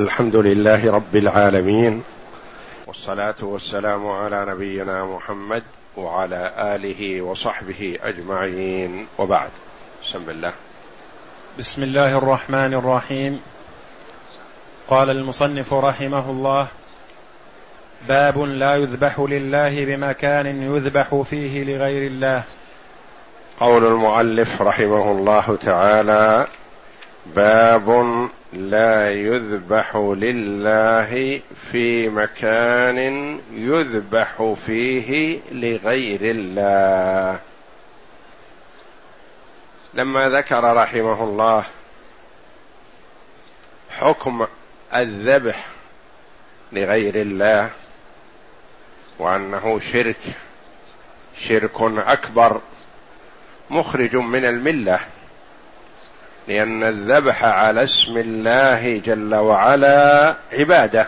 الحمد لله رب العالمين والصلاة والسلام على نبينا محمد وعلى آله وصحبه أجمعين. وبعد. بسم الله. بسم الله الرحمن الرحيم. قال المصنف رحمه الله باب لا يذبح لله بمكان يذبح فيه لغير الله. قول المؤلف رحمه الله تعالى باب لا يذبح لله في مكان يذبح فيه لغير الله. لما ذكر رحمه الله حكم الذبح لغير الله وأنه شرك شرك أكبر مخرج من الملة. لأن الذبح على اسم الله جل وعلا عبادة.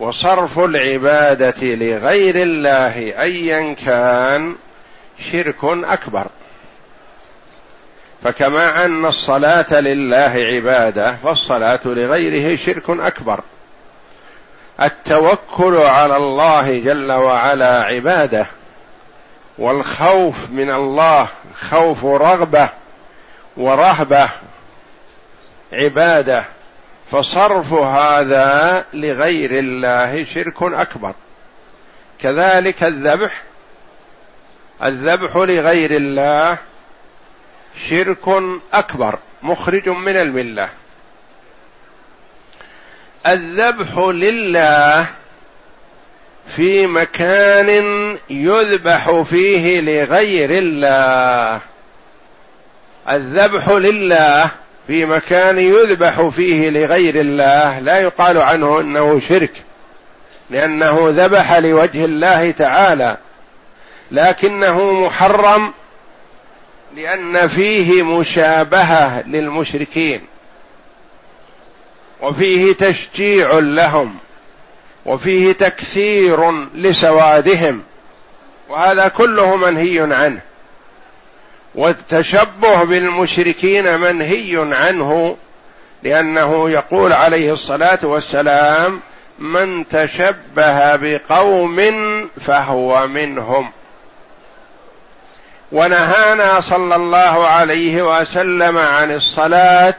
وصرف العبادة لغير الله ايا كان شرك أكبر. فكما أن الصلاة لله عبادة فالصلاة لغيره شرك أكبر. التوكل على الله جل وعلا عبادة. والخوف من الله خوف رغبة. ورهبة عبادة فصرف هذا لغير الله شرك أكبر. كذلك الذبح الذبح لغير الله شرك أكبر مخرج من الملة. الذبح لله في مكان يذبح فيه لغير الله. الذبح لله في مكان يذبح فيه لغير الله لا يقال عنه إنه شرك لأنه ذبح لوجه الله تعالى لكنه محرم لأن فيه مشابهة للمشركين وفيه تشجيع لهم وفيه تكثير لسوادهم وهذا كله منهي عنه. والتشبه بالمشركين منهي عنه لأنه يقول عليه الصلاة والسلام من تشبه بقوم فهو منهم. ونهانا صلى الله عليه وسلم عن الصلاة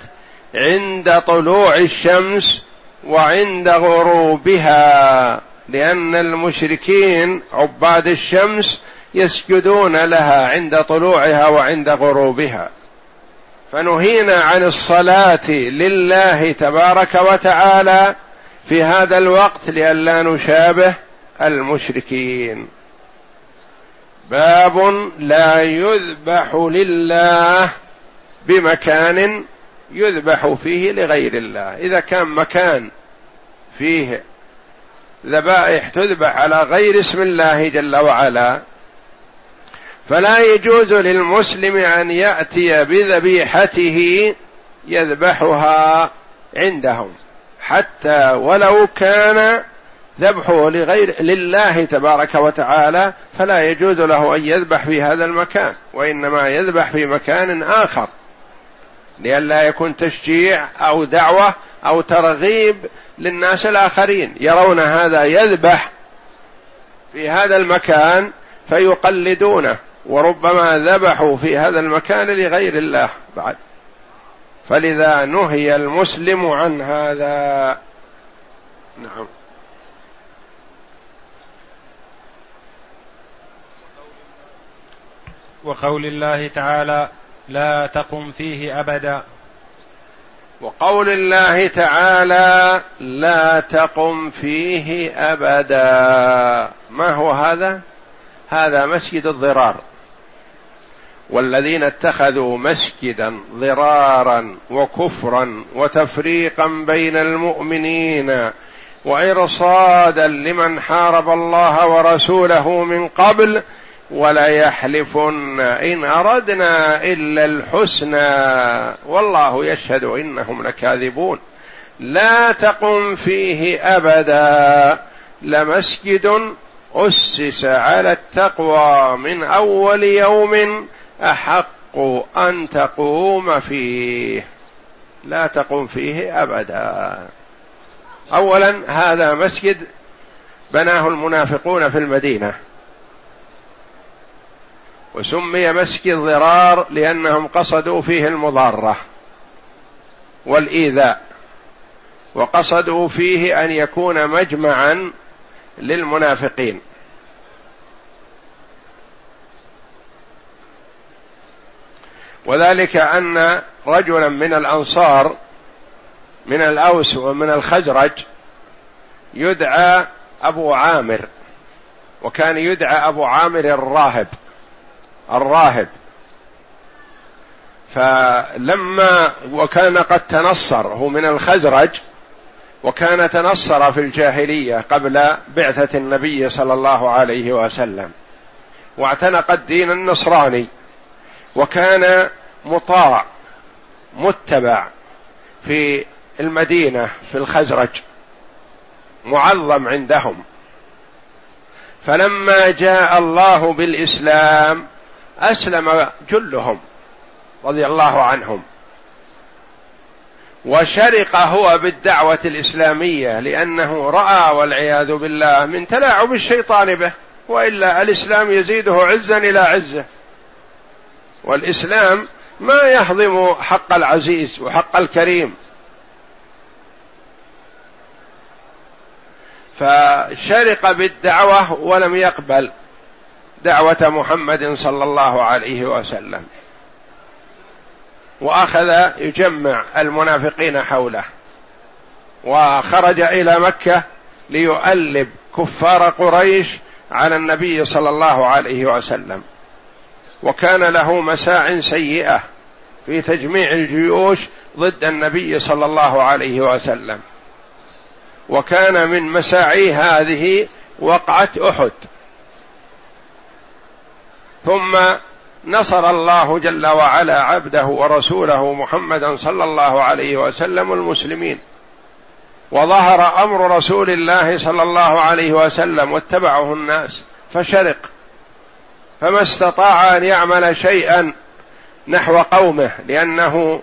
عند طلوع الشمس وعند غروبها لأن المشركين عباد الشمس يسجدون لها عند طلوعها وعند غروبها. فنهينا عن الصلاة لله تبارك وتعالى في هذا الوقت لئلا نشابه المشركين. باب لا يذبح لله بمكان يذبح فيه لغير الله. إذا كان مكان فيه ذبائح تذبح على غير اسم الله جل وعلا فلا يجوز للمسلم أن يأتي بذبيحته يذبحها عندهم حتى ولو كان ذبحه لغير لله تبارك وتعالى فلا يجوز له أن يذبح في هذا المكان وإنما يذبح في مكان آخر. لئلا يكون تشجيع أو دعوة أو ترغيب للناس الآخرين. يرون هذا يذبح في هذا المكان فيقلدونه. وربما ذبحوا في هذا المكان لغير الله بعد. فلذا نهي المسلم عن هذا. نعم. وقول الله تعالى لا تقم فيه أبدا. وقول الله تعالى لا تقم فيه أبدا. ما هو هذا؟ هذا مسجد الضرار. والذين اتخذوا مسجدا ضرارا وكفرا وتفريقا بين المؤمنين وإرصادا لمن حارب الله ورسوله من قبل وليحلفن إن أردنا إلا الحسنى. والله يشهد إنهم لكاذبون. لا تقم فيه أبدا. لمسجد أسس على التقوى من أول يوم أحق أن تقوم فيه. لا تقم فيه أبدا. اولا هذا مسجد بناه المنافقون في المدينة. وسمي مسجد ضرار لأنهم قصدوا فيه المضارة والإيذاء وقصدوا فيه أن يكون مجمعا للمنافقين. وذلك أن رجلا من الأنصار من الأوس ومن الخزرج يدعى أبو عامر وكان يدعى أبو عامر الراهب الراهب. فلما وكان قد تنصر هو من الخزرج وكان تنصر في الجاهلية قبل بعثة النبي صلى الله عليه وسلم واعتنق الدين النصراني. وكان مطاع متبع في المدينة في الخزرج معظم عندهم. فلما جاء الله بالإسلام أسلم جلهم رضي الله عنهم. وشرق هو بالدعوة الإسلامية لأنه رأى والعياذ بالله من تلاعب الشيطان به وإلا الإسلام يزيده عزا إلى عزه. والإسلام ما يهضم حق العزيز وحق الكريم. فشرق بالدعوة ولم يقبل دعوة محمد صلى الله عليه وسلم. وأخذ يجمع المنافقين حوله. وخرج إلى مكة ليؤلب كفار قريش على النبي صلى الله عليه وسلم. وكان له مساع سيئة في تجميع الجيوش ضد النبي صلى الله عليه وسلم. وكان من مساعي هذه وقعة أحد. ثم نصر الله جل وعلا عبده ورسوله محمدا صلى الله عليه وسلم المسلمين. وظهر أمر رسول الله صلى الله عليه وسلم واتبعه الناس فشرق. فما استطاع أن يعمل شيئا نحو قومه لأنه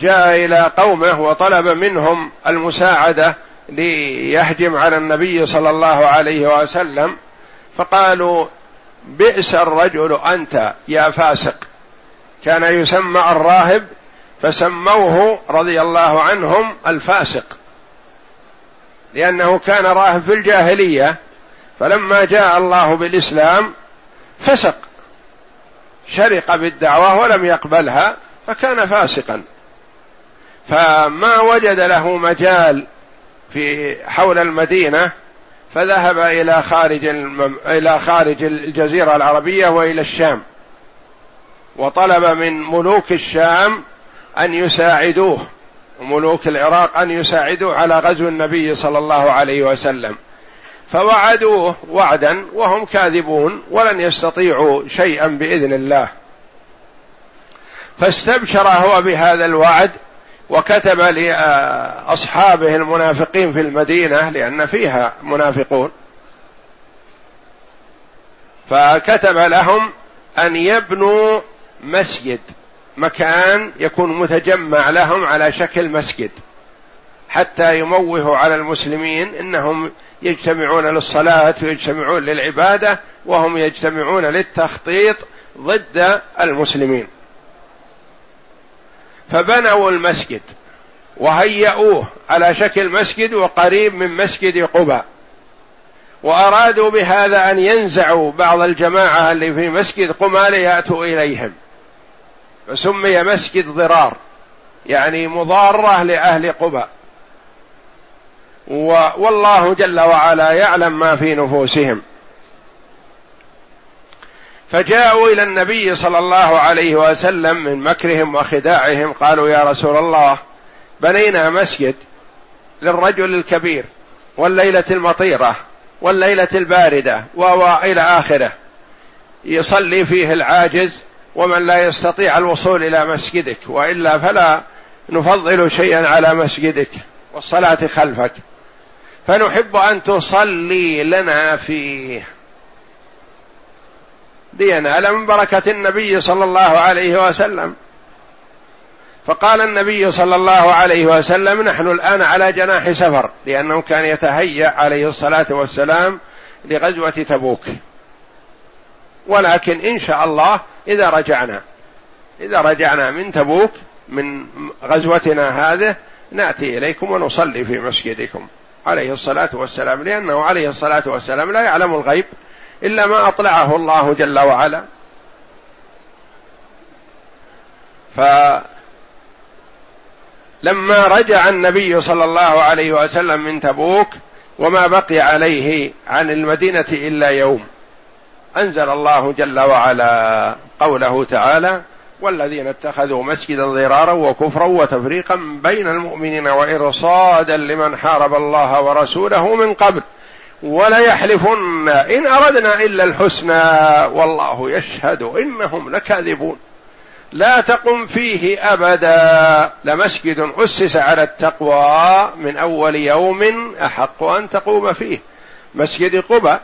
جاء إلى قومه وطلب منهم المساعدة ليهجم على النبي صلى الله عليه وسلم فقالوا بئس الرجل أنت يا فاسق. كان يسمى الراهب فسموه رضي الله عنهم الفاسق لأنه كان راهب في الجاهلية فلما جاء الله بالإسلام فسق شرق بالدعوة ولم يقبلها فكان فاسقا. فما وجد له مجال في حول المدينة فذهب إلى خارج المم... إلى خارج الجزيرة العربية وإلى الشام. وطلب من ملوك الشام أن يساعدوه وملوك العراق أن يساعدوه على غزو النبي صلى الله عليه وسلم. فوعدوه وعدا وهم كاذبون ولن يستطيعوا شيئا بإذن الله. فاستبشر هو بهذا الوعد وكتب لأصحابه المنافقين في المدينة لأن فيها منافقون. فكتب لهم أن يبنوا مسجد مكان يكون متجمع لهم على شكل مسجد حتى يموهوا على المسلمين إنهم يجتمعون للصلاة ويجتمعون للعبادة وهم يجتمعون للتخطيط ضد المسلمين. فبنوا المسجد وهيئوه على شكل مسجد وقريب من مسجد قباء. وأرادوا بهذا أن ينزعوا بعض الجماعة اللي في مسجد قباء ليأتوا إليهم. فسمي مسجد ضرار يعني مضارة لأهل قباء. والله جل وعلا يعلم ما في نفوسهم. فجاءوا إلى النبي صلى الله عليه وسلم من مكرهم وخداعهم قالوا يا رسول الله بنينا مسجد للرجل الكبير والليلة المطيرة والليلة الباردة والى آخره. يصلي فيه العاجز ومن لا يستطيع الوصول إلى مسجدك وإلا فلا نفضل شيئا على مسجدك والصلاة خلفك. فنحب أن تصلي لنا فيه. لينال من بركة النبي صلى الله عليه وسلم. فقال النبي صلى الله عليه وسلم نحن الآن على جناح سفر لأنه كان يتهيأ عليه الصلاة والسلام لغزوة تبوك. ولكن إن شاء الله إذا رجعنا إذا رجعنا من تبوك من غزوتنا هذه نأتي إليكم ونصلي في مسجدكم. عليه الصلاة والسلام لأنه عليه الصلاة والسلام لا يعلم الغيب إلا ما أطلعه الله جل وعلا. فلما رجع النبي صلى الله عليه وسلم من تبوك وما بقي عليه عن المدينة إلا يوم أنزل الله جل وعلا قوله تعالى والذين اتخذوا مسجدا ضرارا وكفرا وتفريقا بين المؤمنين وإرصادا لمن حارب الله ورسوله من قبل. وليحلفن إن أردنا إلا الحسنى. والله يشهد إنهم لكاذبون. لا تقم فيه أبدا. لمسجد أسس على التقوى من أول يوم أحق أن تقوم فيه. مسجد قبى.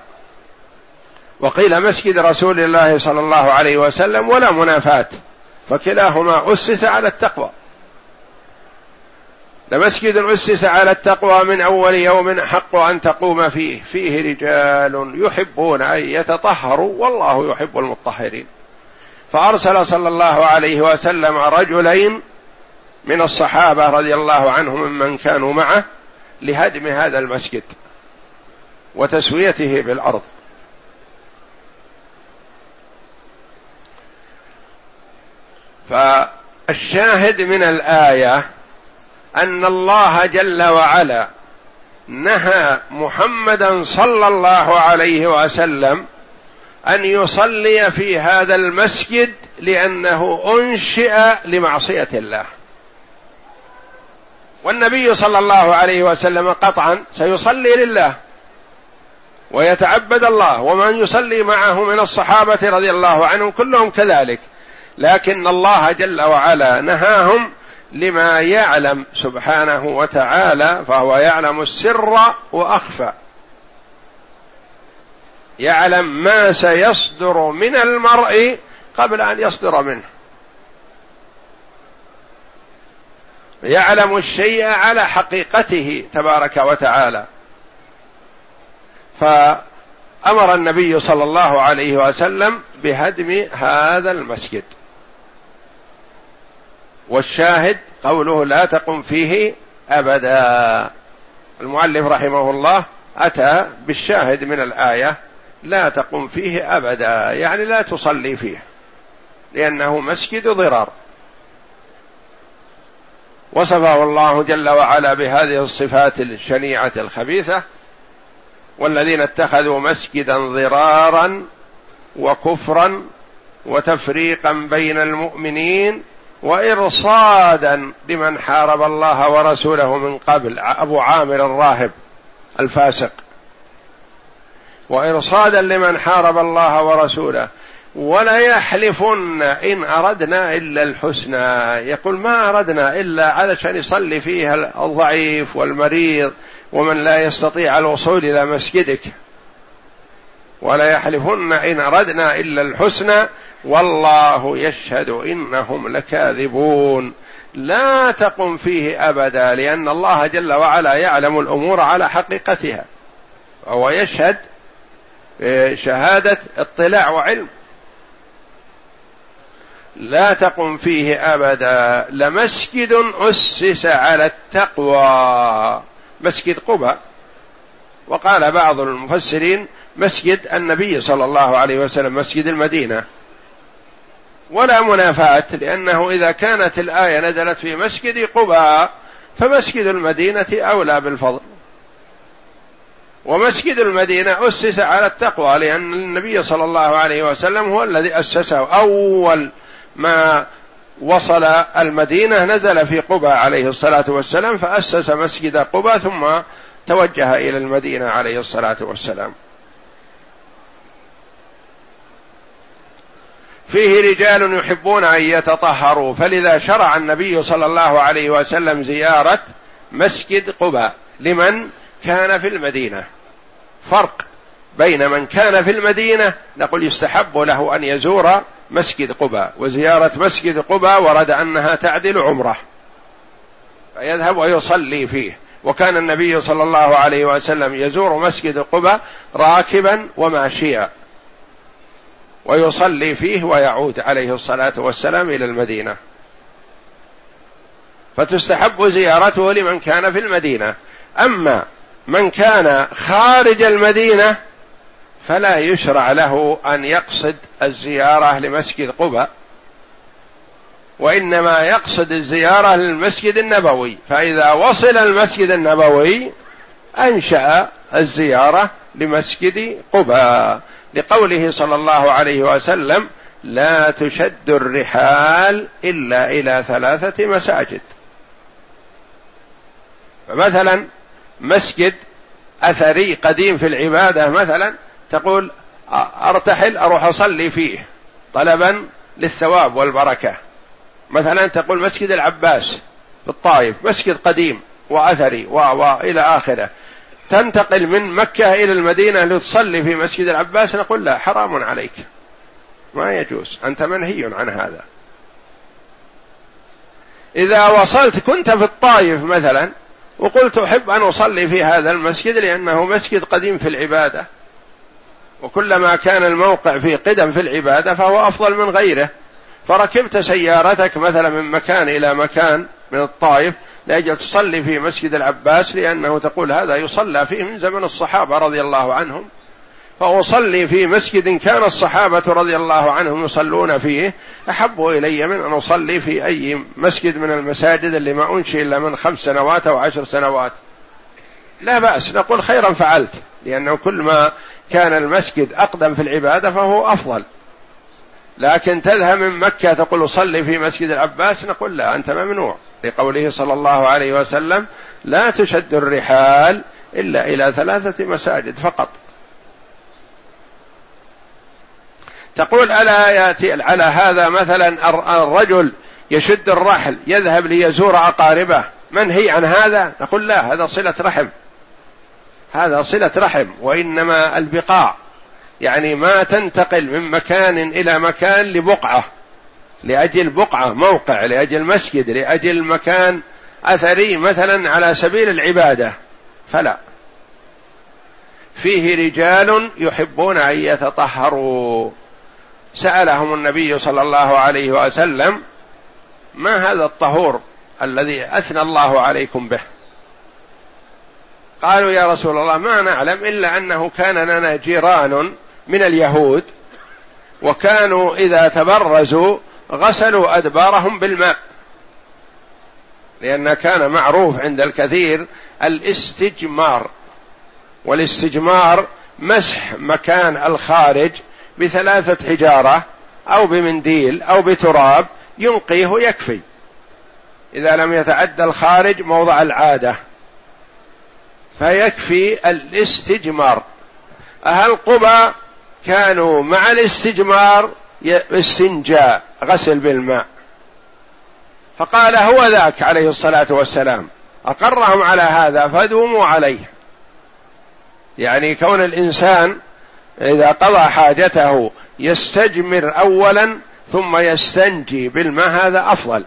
وقيل مسجد رسول الله صلى الله عليه وسلم ولا منافاة. فكلاهما أسس على التقوى. لمسجد أسس على التقوى من أول يوم حق أن تقوم فيه. فيه رجال يحبون أن يتطهروا والله يحب المطهرين. فأرسل صلى الله عليه وسلم رجلين من الصحابة رضي الله عنهم ممن كانوا معه لهدم هذا المسجد وتسويته بالأرض. فالشاهد من الآية أن الله جل وعلا نهى محمدا صلى الله عليه وسلم أن يصلي في هذا المسجد لأنه أنشئ لمعصية الله. والنبي صلى الله عليه وسلم قطعا سيصلي لله ويتعبد الله ومن يصلي معه من الصحابة رضي الله عنهم كلهم كذلك. لكن الله جل وعلا نهاهم لما يعلم سبحانه وتعالى فهو يعلم السر وأخفى. يعلم ما سيصدر من المرء قبل أن يصدر منه. يعلم الشيء على حقيقته تبارك وتعالى. فأمر النبي صلى الله عليه وسلم بهدم هذا المسجد. والشاهد قوله لا تقم فيه أبدا. المؤلف رحمه الله أتى بالشاهد من الآية لا تقم فيه أبدا يعني لا تصلي فيه لأنه مسجد ضرار. وصفه الله جل وعلا بهذه الصفات الشنيعة الخبيثة والذين اتخذوا مسجدا ضرارا وكفرا وتفريقا بين المؤمنين وإرصادا لمن حارب الله ورسوله من قبل أبو عامر الراهب الفاسق. وإرصادا لمن حارب الله ورسوله ولا يحلفن إن أردنا إلا الحسنى. يقول ما أردنا إلا علشان يصلي فيها الضعيف والمريض ومن لا يستطيع الوصول إلى مسجدك. ولا يحلفن إن أردنا إلا الحسنى والله يشهد إنهم لكاذبون. لا تقم فيه أبدا لأن الله جل وعلا يعلم الأمور على حقيقتها. وهو يشهد شهادة اطلاع وعلم. لا تقم فيه أبدا. لمسجد أسس على التقوى. مسجد قبى وقال بعض المفسرين مسجد النبي صلى الله عليه وسلم مسجد المدينة. ولا منافاة لأنه إذا كانت الآية نزلت في مسجد قباء فمسجد المدينة أولى بالفضل. ومسجد المدينة أسس على التقوى لأن النبي صلى الله عليه وسلم هو الذي أسسه. أول ما وصل المدينة نزل في قباء عليه الصلاة والسلام فأسس مسجد قباء ثم توجه إلى المدينة عليه الصلاة والسلام. فيه رجال يحبون أن يتطهروا فلذا شرع النبي صلى الله عليه وسلم زيارة مسجد قباء. لمن كان في المدينة. فرق بين من كان في المدينة نقول يستحب له أن يزور مسجد قباء. وزيارة مسجد قباء ورد أنها تعدل عمرة. فيذهب ويصلي فيه. وكان النبي صلى الله عليه وسلم يزور مسجد قباء راكبا وماشيا. ويصلي فيه ويعود عليه الصلاة والسلام إلى المدينة. فتستحب زيارته لمن كان في المدينة. أما من كان خارج المدينة فلا يشرع له أن يقصد الزيارة لمسجد قباء وإنما يقصد الزيارة للمسجد النبوي. فإذا وصل المسجد النبوي أنشأ الزيارة لمسجد قباء. لقوله صلى الله عليه وسلم لا تشد الرحال إلا إلى ثلاثة مساجد. فمثلا مسجد أثري قديم في العبادة مثلا تقول أرتحل أروح أصلي فيه طلبا للثواب والبركة. مثلا تقول مسجد العباس في الطائف مسجد قديم وأثري والى آخره. تنتقل من مكة إلى المدينة لتصلي في مسجد العباس نقول لا حرام عليك. ما يجوز. أنت منهي عن هذا. إذا وصلت كنت في الطائف مثلا وقلت أحب أن أصلي في هذا المسجد لأنه مسجد قديم في العبادة. وكلما كان الموقع في قدم في العبادة فهو أفضل من غيره. فركبت سيارتك مثلا من مكان إلى مكان من الطائف لأجل تصلي في مسجد العباس لأنه تقول هذا يصلى فيه من زمن الصحابة رضي الله عنهم. فأصلي في مسجد كان الصحابة رضي الله عنهم يصلون فيه. أحب إلي من أن أصلي في أي مسجد من المساجد اللي ما أنشئ إلا من خمس سنوات أو عشر سنوات. لا بأس نقول خيرا فعلت لأنه كل ما كان المسجد أقدم في العبادة فهو أفضل. لكن تذهب من مكة تقول صلي في مسجد العباس نقول لا أنت ممنوع. لقوله صلى الله عليه وسلم لا تشد الرحال إلا إلى ثلاثة مساجد فقط. تقول ألا يأتي على هذا مثلا الرجل يشد الرحل يذهب ليزور أقاربه منهي عن هذا؟ نقول لا هذا صلة رحم. هذا صلة رحم وإنما البقاع. يعني ما تنتقل من مكان إلى مكان لبقعة. لأجل بقعة موقع لأجل مسجد لأجل مكان أثري مثلا على سبيل العبادة. فلا. فيه رجال يحبون أن يتطهروا. سألهم النبي صلى الله عليه وسلم ما هذا الطهور الذي أثنى الله عليكم به؟ قالوا يا رسول الله ما نعلم إلا أنه كان لنا جيران من اليهود وكانوا إذا تبرزوا غسلوا أدبارهم بالماء. لأن كان معروف عند الكثير الاستجمار. والاستجمار مسح مكان الخارج بثلاثة حجارة أو بمنديل أو بتراب ينقيه يكفي إذا لم يتعدى الخارج موضع العادة. فيكفي الاستجمار. أهل قبى كانوا مع الاستجمار استنجاء غسل بالماء. فقال هو ذاك عليه الصلاة والسلام. أقرهم على هذا فدوموا عليه. يعني كون الإنسان إذا قضى حاجته يستجمر اولا ثم يستنجي بالماء هذا أفضل.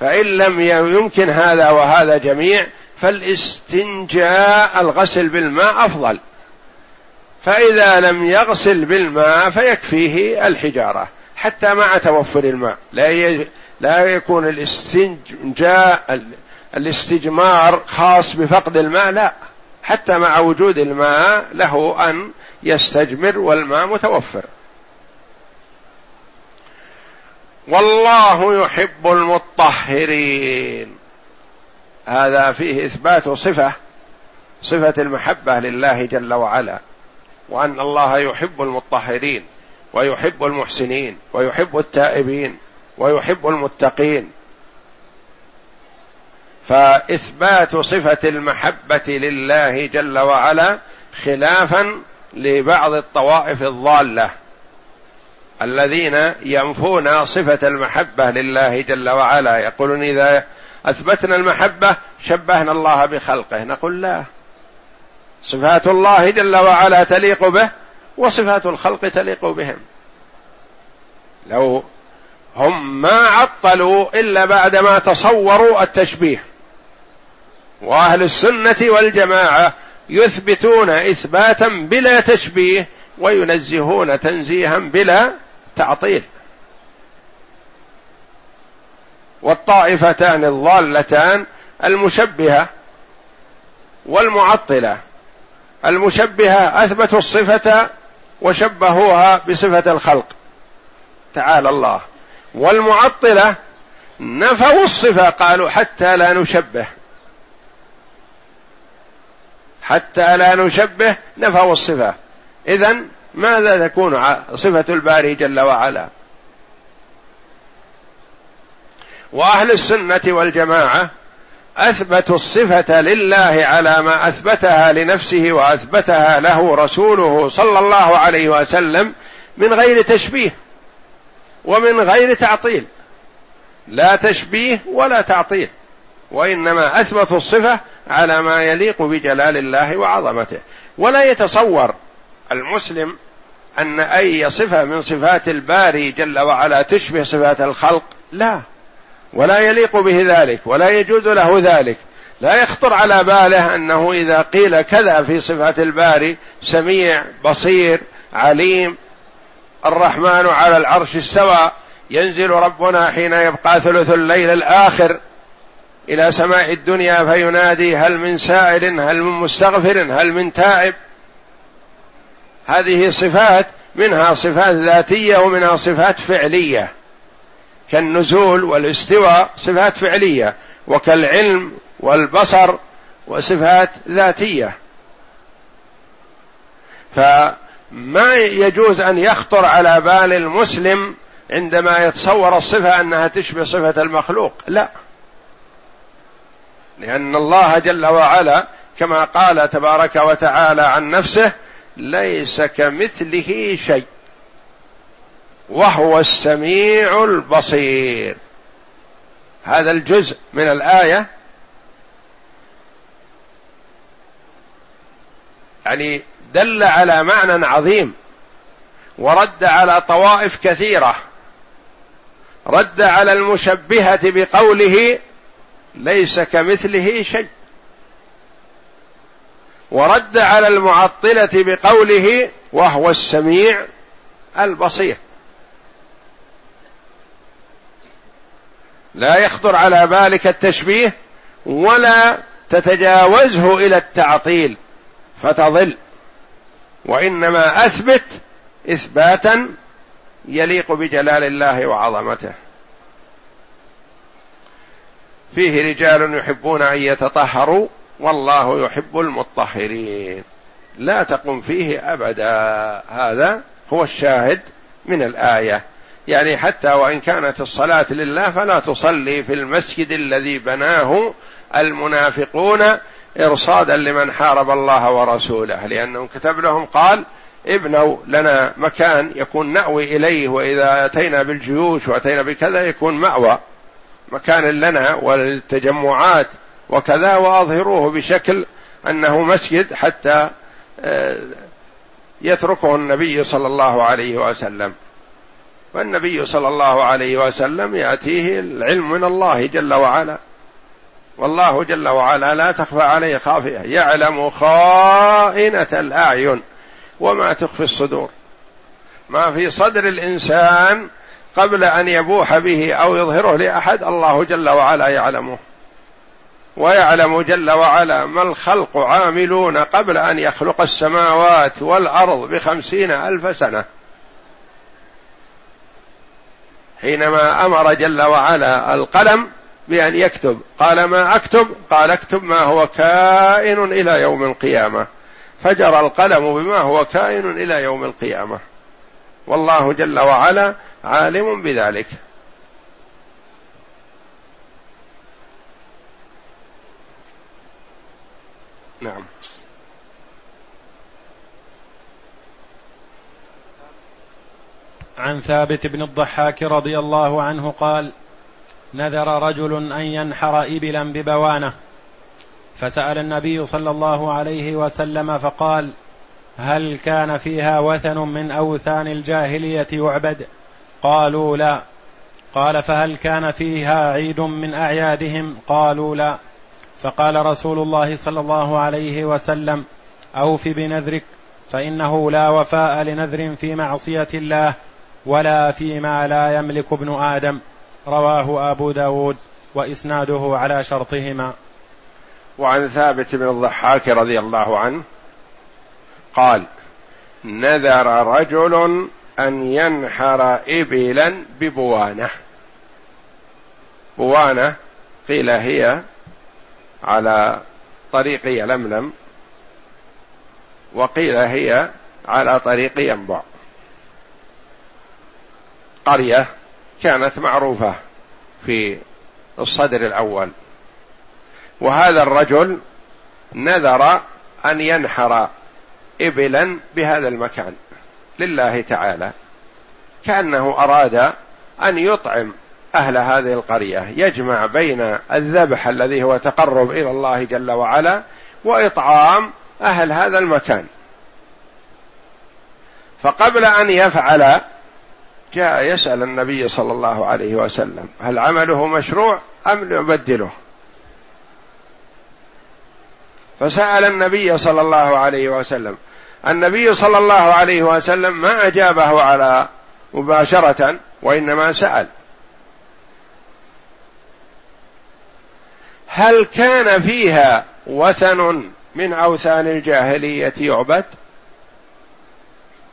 فإن لم يمكن هذا وهذا جميع فالاستنجاء الغسل بالماء أفضل. فإذا لم يغسل بالماء فيكفيه الحجارة حتى مع توفر الماء. لا لا يكون الاستنجاء الاستجمار خاص بفقد الماء لا. حتى مع وجود الماء له أن يستجمر والماء متوفر. والله يحب المطهرين. هذا فيه إثبات صفة صفة المحبة لله جل وعلا. وأن الله يحب المطهرين ويحب المحسنين ويحب التائبين ويحب المتقين. فإثبات صفة المحبة لله جل وعلا خلافا لبعض الطوائف الضالة الذين ينفون صفة المحبة لله جل وعلا. يقولون إذا أثبتنا المحبة شبهنا الله بخلقه. نقول لا. صفات الله جل وعلا تليق به وصفات الخلق تليق بهم. لو هم ما عطلوا إلا بعدما تصوروا التشبيه. وأهل السنة والجماعة يثبتون إثباتا بلا تشبيه وينزهون تنزيها بلا تعطيل. والطائفتان الضالتان المشبهة والمعطلة. المشبهة اثبتوا الصفة وشبهوها بصفة الخلق. تعالى الله. والمعطلة نفوا الصفة قالوا حتى لا نشبه. حتى لا نشبه نفوا الصفة. اذا ماذا تكون صفة الباري جل وعلا؟ وأهل السنة والجماعة اثبتوا الصفة لله على ما أثبتها لنفسه وأثبتها له رسوله صلى الله عليه وسلم من غير تشبيه ومن غير تعطيل. لا تشبيه ولا تعطيل. وإنما اثبتوا الصفة على ما يليق بجلال الله وعظمته. ولا يتصور المسلم أن أي صفة من صفات الباري جل وعلا تشبه صفات الخلق. لا. ولا يليق به ذلك ولا يجوز له ذلك. لا يخطر على باله أنه إذا قيل كذا في صفات الباري سميع بصير عليم الرحمن على العرش استوى ينزل ربنا حين يبقى ثلث الليل الآخر إلى سماء الدنيا فينادي هل من سائل هل من مستغفر هل من تائب. هذه صفات منها صفات ذاتية ومنها صفات فعلية. كالنزول والاستواء صفات فعلية وكالعلم والبصر وصفات ذاتية. فما يجوز أن يخطر على بال المسلم عندما يتصور الصفة أنها تشبه صفة المخلوق. لا. لأن الله جل وعلا كما قال تبارك وتعالى عن نفسه ليس كمثله شيء. وهو السميع البصير. هذا الجزء من الآية. يعني دل على معنى عظيم ورد على طوائف كثيرة. رد على المشبهة بقوله ليس كمثله شيء. ورد على المعطلة بقوله وهو السميع البصير. لا يخطر على بالك التشبيه ولا تتجاوزه إلى التعطيل فتضل. وإنما أثبت إثباتا يليق بجلال الله وعظمته. فيه رجال يحبون أن يتطهروا والله يحب المطهرين. لا تقم فيه أبدا. هذا هو الشاهد من الآية. يعني حتى وإن كانت الصلاة لله فلا تصلي في المسجد الذي بناه المنافقون إرصادا لمن حارب الله ورسوله لأنه كتب لهم قال ابنوا لنا مكان يكون نأوي إليه وإذا أتينا بالجيوش وأتينا بكذا يكون مأوى. مكان لنا وللتجمعات وكذا وأظهروه بشكل أنه مسجد حتى آه، يتركه النبي صلى الله عليه وسلم. والنبي صلى الله عليه وسلم يأتيه العلم من الله جل وعلا. والله جل وعلا لا تخفى عليه خافية. يعلم خائنة الأعين وما تخفي الصدور. ما في صدر الإنسان قبل أن يبوح به أو يظهره لأحد الله جل وعلا يعلمه. ويعلم جل وعلا ما الخلق عاملون قبل أن يخلق السماوات والأرض بخمسين ألف سنة. حينما أمر جل وعلا القلم بأن يكتب. قال ما أكتب؟ قال اكتب ما هو كائن إلى يوم القيامة. فجر القلم بما هو كائن إلى يوم القيامة. والله جل وعلا عالم بذلك. نعم. عن ثابت بن الضحاك رضي الله عنه قال نذر رجل أن ينحر إبلا ببوانة. فسأل النبي صلى الله عليه وسلم فقال هل كان فيها وثن من أوثان الجاهلية يعبد؟ قالوا لا. قال فهل كان فيها عيد من أعيادهم؟ قالوا لا. فقال رسول الله صلى الله عليه وسلم أوف بنذرك فإنه لا وفاء لنذر في معصية الله. ولا فيما لا يملك ابن آدم رواه أبو داود وإسناده على شرطهما. وعن ثابت بن الضحاك رضي الله عنه قال نذر رجل أن ينحر إبلا ببوانة. بوانة قيل هي على طريق يلملم وقيل هي على طريق ينبع. قرية كانت معروفة في الصدر الأول. وهذا الرجل نذر أن ينحر إبلا بهذا المكان لله تعالى. كأنه أراد أن يطعم أهل هذه القرية يجمع بين الذبح الذي هو تقرب إلى الله جل وعلا وإطعام أهل هذا المكان. فقبل أن يفعل جاء يسأل النبي صلى الله عليه وسلم هل عمله مشروع أم نبدله؟ فسأل النبي صلى الله عليه وسلم النبي صلى الله عليه وسلم ما أجابه على مباشرة وإنما سأل. هل كان فيها وثن من أوثان الجاهلية يعبد؟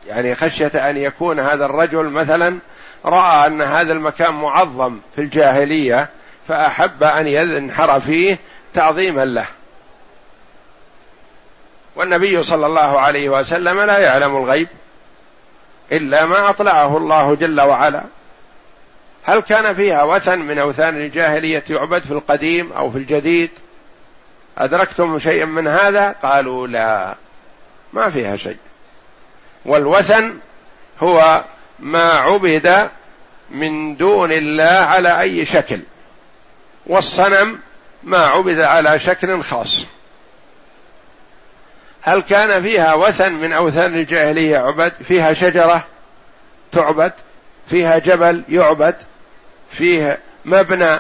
يعني خشية أن يكون هذا الرجل مثلا رأى أن هذا المكان معظم في الجاهلية فأحب أن ينحر فيه تعظيما له. والنبي صلى الله عليه وسلم لا يعلم الغيب إلا ما أطلعه الله جل وعلا. هل كان فيها وثن من أوثان الجاهلية يعبد في القديم أو في الجديد؟ أدركتم شيئا من هذا؟ قالوا لا ما فيها شيء. والوثن هو ما عبد من دون الله على أي شكل والصنم ما عبد على شكل خاص. هل كان فيها وثن من أوثان الجاهلية عبد؟ فيها شجرة تعبد فيها جبل يعبد فيه مبنى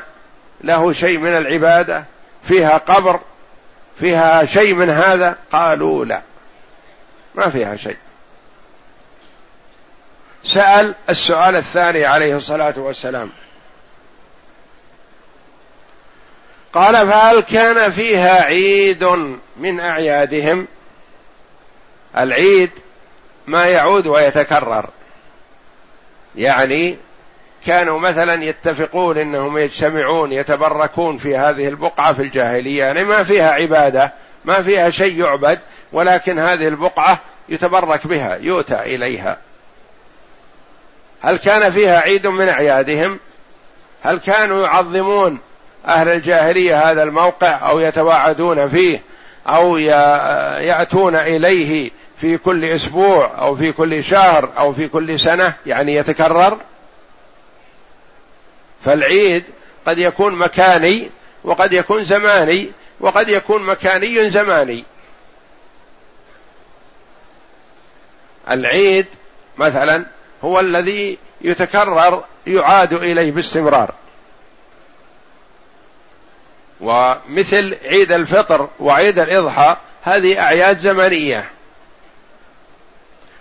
له شيء من العبادة فيها قبر فيها شيء من هذا؟ قالوا لا ما فيها شيء. سأل السؤال الثاني عليه الصلاة والسلام. قال فهل كان فيها عيد من أعيادهم؟ العيد ما يعود ويتكرر. يعني كانوا مثلا يتفقون إنهم يجتمعون يتبركون في هذه البقعة في الجاهلية. يعني ما فيها عبادة ما فيها شيء يعبد ولكن هذه البقعة يتبرك بها يؤتى إليها. هل كان فيها عيد من أعيادهم؟ هل كانوا يعظمون أهل الجاهلية هذا الموقع أو يتواعدون فيه أو يأتون إليه في كل أسبوع أو في كل شهر أو في كل سنة؟ يعني يتكرر؟ فالعيد قد يكون مكاني وقد يكون زماني وقد يكون مكاني زماني. العيد مثلا هو الذي يتكرر يعاد إليه باستمرار. ومثل عيد الفطر وعيد الإضحى هذه أعياد زمنية.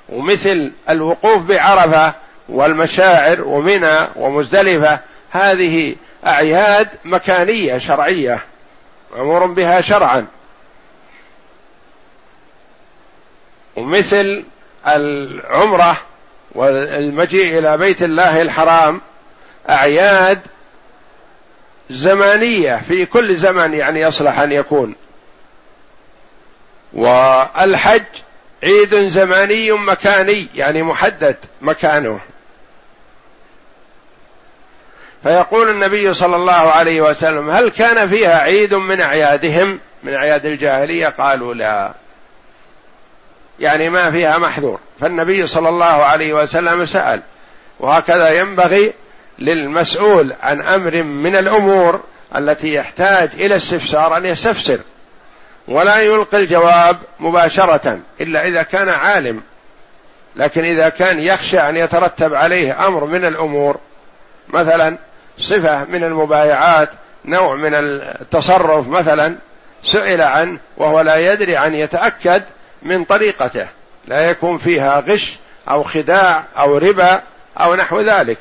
ومثل الوقوف بعرفة والمشاعر ومنى ومزدلفة هذه أعياد مكانية شرعية. مأمور بها شرعا. ومثل العمرة والمجيء إلى بيت الله الحرام أعياد زمانية في كل زمن يعني يصلح أن يكون. والحج عيد زماني مكاني يعني محدد مكانه. فيقول النبي صلى الله عليه وسلم هل كان فيها عيد من أعيادهم؟ من أعياد الجاهلية؟ قالوا لا. يعني ما فيها محذور. فالنبي صلى الله عليه وسلم سأل وهكذا ينبغي للمسؤول عن أمر من الأمور التي يحتاج إلى استفسار أن يستفسر ولا يلقي الجواب مباشرة إلا إذا كان عالم. لكن إذا كان يخشى أن يترتب عليه أمر من الأمور مثلا صفة من المبايعات نوع من التصرف مثلا سئل عنه وهو لا يدري عن يتأكد من طريقته. لا يكون فيها غش أو خداع أو ربا أو نحو ذلك.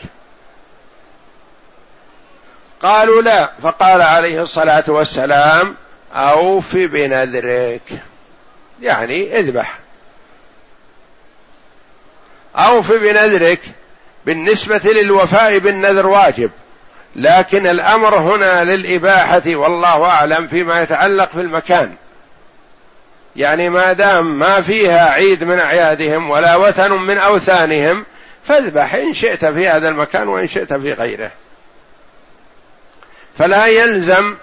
قالوا لا فقال عليه الصلاة والسلام أوف بنذرك. يعني اذبح. أوف بنذرك. بالنسبة للوفاء بالنذر واجب. لكن الأمر هنا للإباحة والله أعلم فيما يتعلق في المكان. يعني ما دام ما فيها عيد من أعيادهم ولا وثن من أوثانهم فاذبح إن شئت في هذا المكان وإن شئت في غيره. فلا يلزم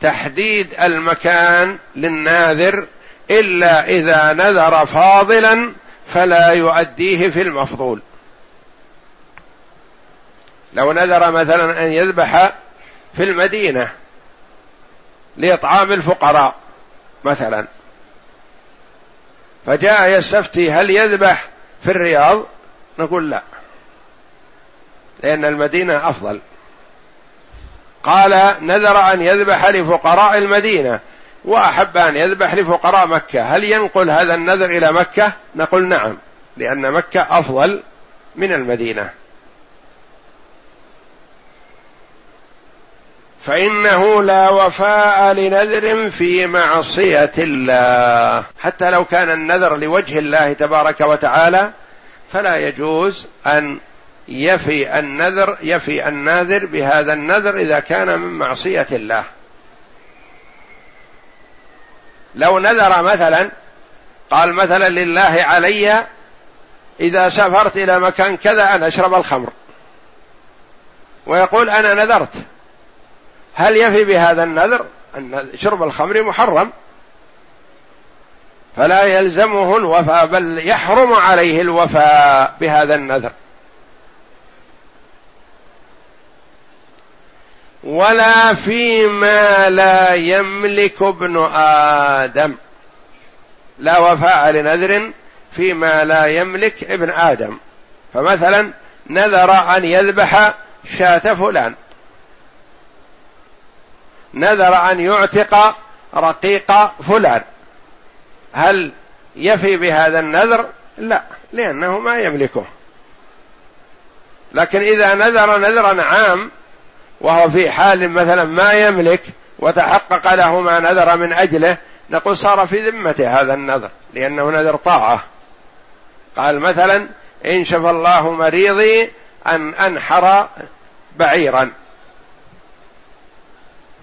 تحديد المكان للناذر إلا إذا نذر فاضلا فلا يؤديه في المفضول. لو نذر مثلا أن يذبح في المدينة لإطعام الفقراء مثلا فجاء يستفتي هل يذبح في الرياض؟ نقول لا. لأن المدينة أفضل. قال نذر أن يذبح لفقراء المدينة وأحب أن يذبح لفقراء مكة. هل ينقل هذا النذر إلى مكة؟ نقول نعم لأن مكة أفضل من المدينة. فإنه لا وفاء لنذر في معصية الله. حتى لو كان النذر لوجه الله تبارك وتعالى فلا يجوز أن يفي النذر يفي الناذر بهذا النذر إذا كان من معصية الله. لو نذر مثلا قال مثلا لله علي إذا سافرت إلى مكان كذا ان أشرب الخمر. ويقول أنا نذرت. هل يفي بهذا النذر أن شرب الخمر محرم؟ فلا يلزمه الوفاء بل يحرم عليه الوفاء بهذا النذر. ولا فيما لا يملك ابن آدم. لا وفاء لنذر فيما لا يملك ابن آدم. فمثلا نذر أن يذبح شاة فلان. نذر أن يعتق رقيق فلان. هل يفي بهذا النذر؟ لا لأنه ما يملكه. لكن إذا نذر نذرا عام وهو في حال مثلا ما يملك وتحقق له ما نذر من أجله نقول صار في ذمته هذا النذر لأنه نذر طاعة. قال مثلا إن شفى الله مريضي أن أنحر بعيرا.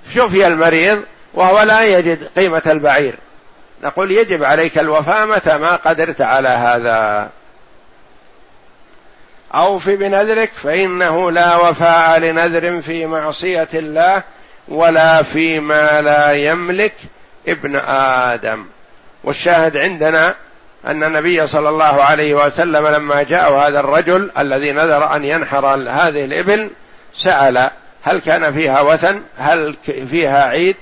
شفي المريض وهو لا يجد قيمة البعير. نقول يجب عليك الوفاء متى ما قدرت على هذا. أوف بنذرك فإنه لا وفاء لنذر في معصية الله ولا فيما لا يملك ابن آدم. والشاهد عندنا أن النبي صلى الله عليه وسلم لما جاء هذا الرجل الذي نذر أن ينحر هذه الإبل سأل هل كان فيها وثن؟ هل فيها عيد؟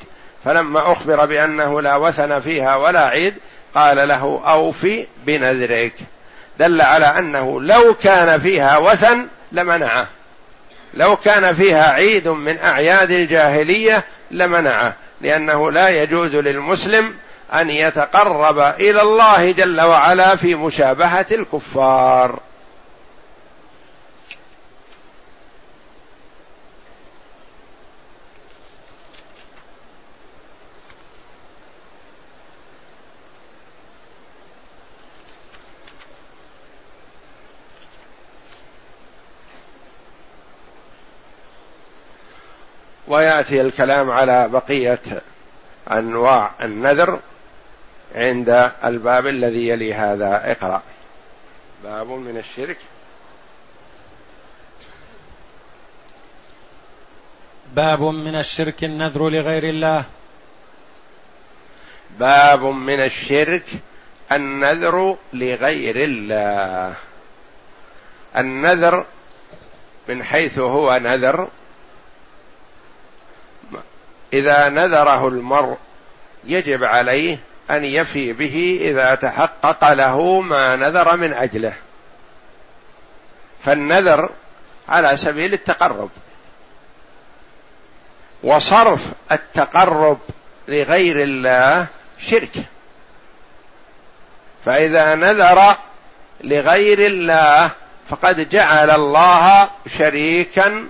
فلما أخبر بأنه لا وثن فيها ولا عيد قال له أوفي بنذرك. دل على أنه لو كان فيها وثن لمنعه. لو كان فيها عيد من أعياد الجاهلية لمنعه لأنه لا يجوز للمسلم أن يتقرب إلى الله جل وعلا في مشابهة الكفار. ويأتي الكلام على بقية أنواع النذر عند الباب الذي يلي هذا اقرأ. باب من الشرك. باب من الشرك النذر لغير الله. باب من الشرك النذر لغير الله. النذر من حيث هو نذر إذا نذره المرء يجب عليه أن يفي به إذا تحقق له ما نذر من أجله. فالنذر على سبيل التقرب. وصرف التقرب لغير الله شرك. فإذا نذر لغير الله فقد جعل الله شريكا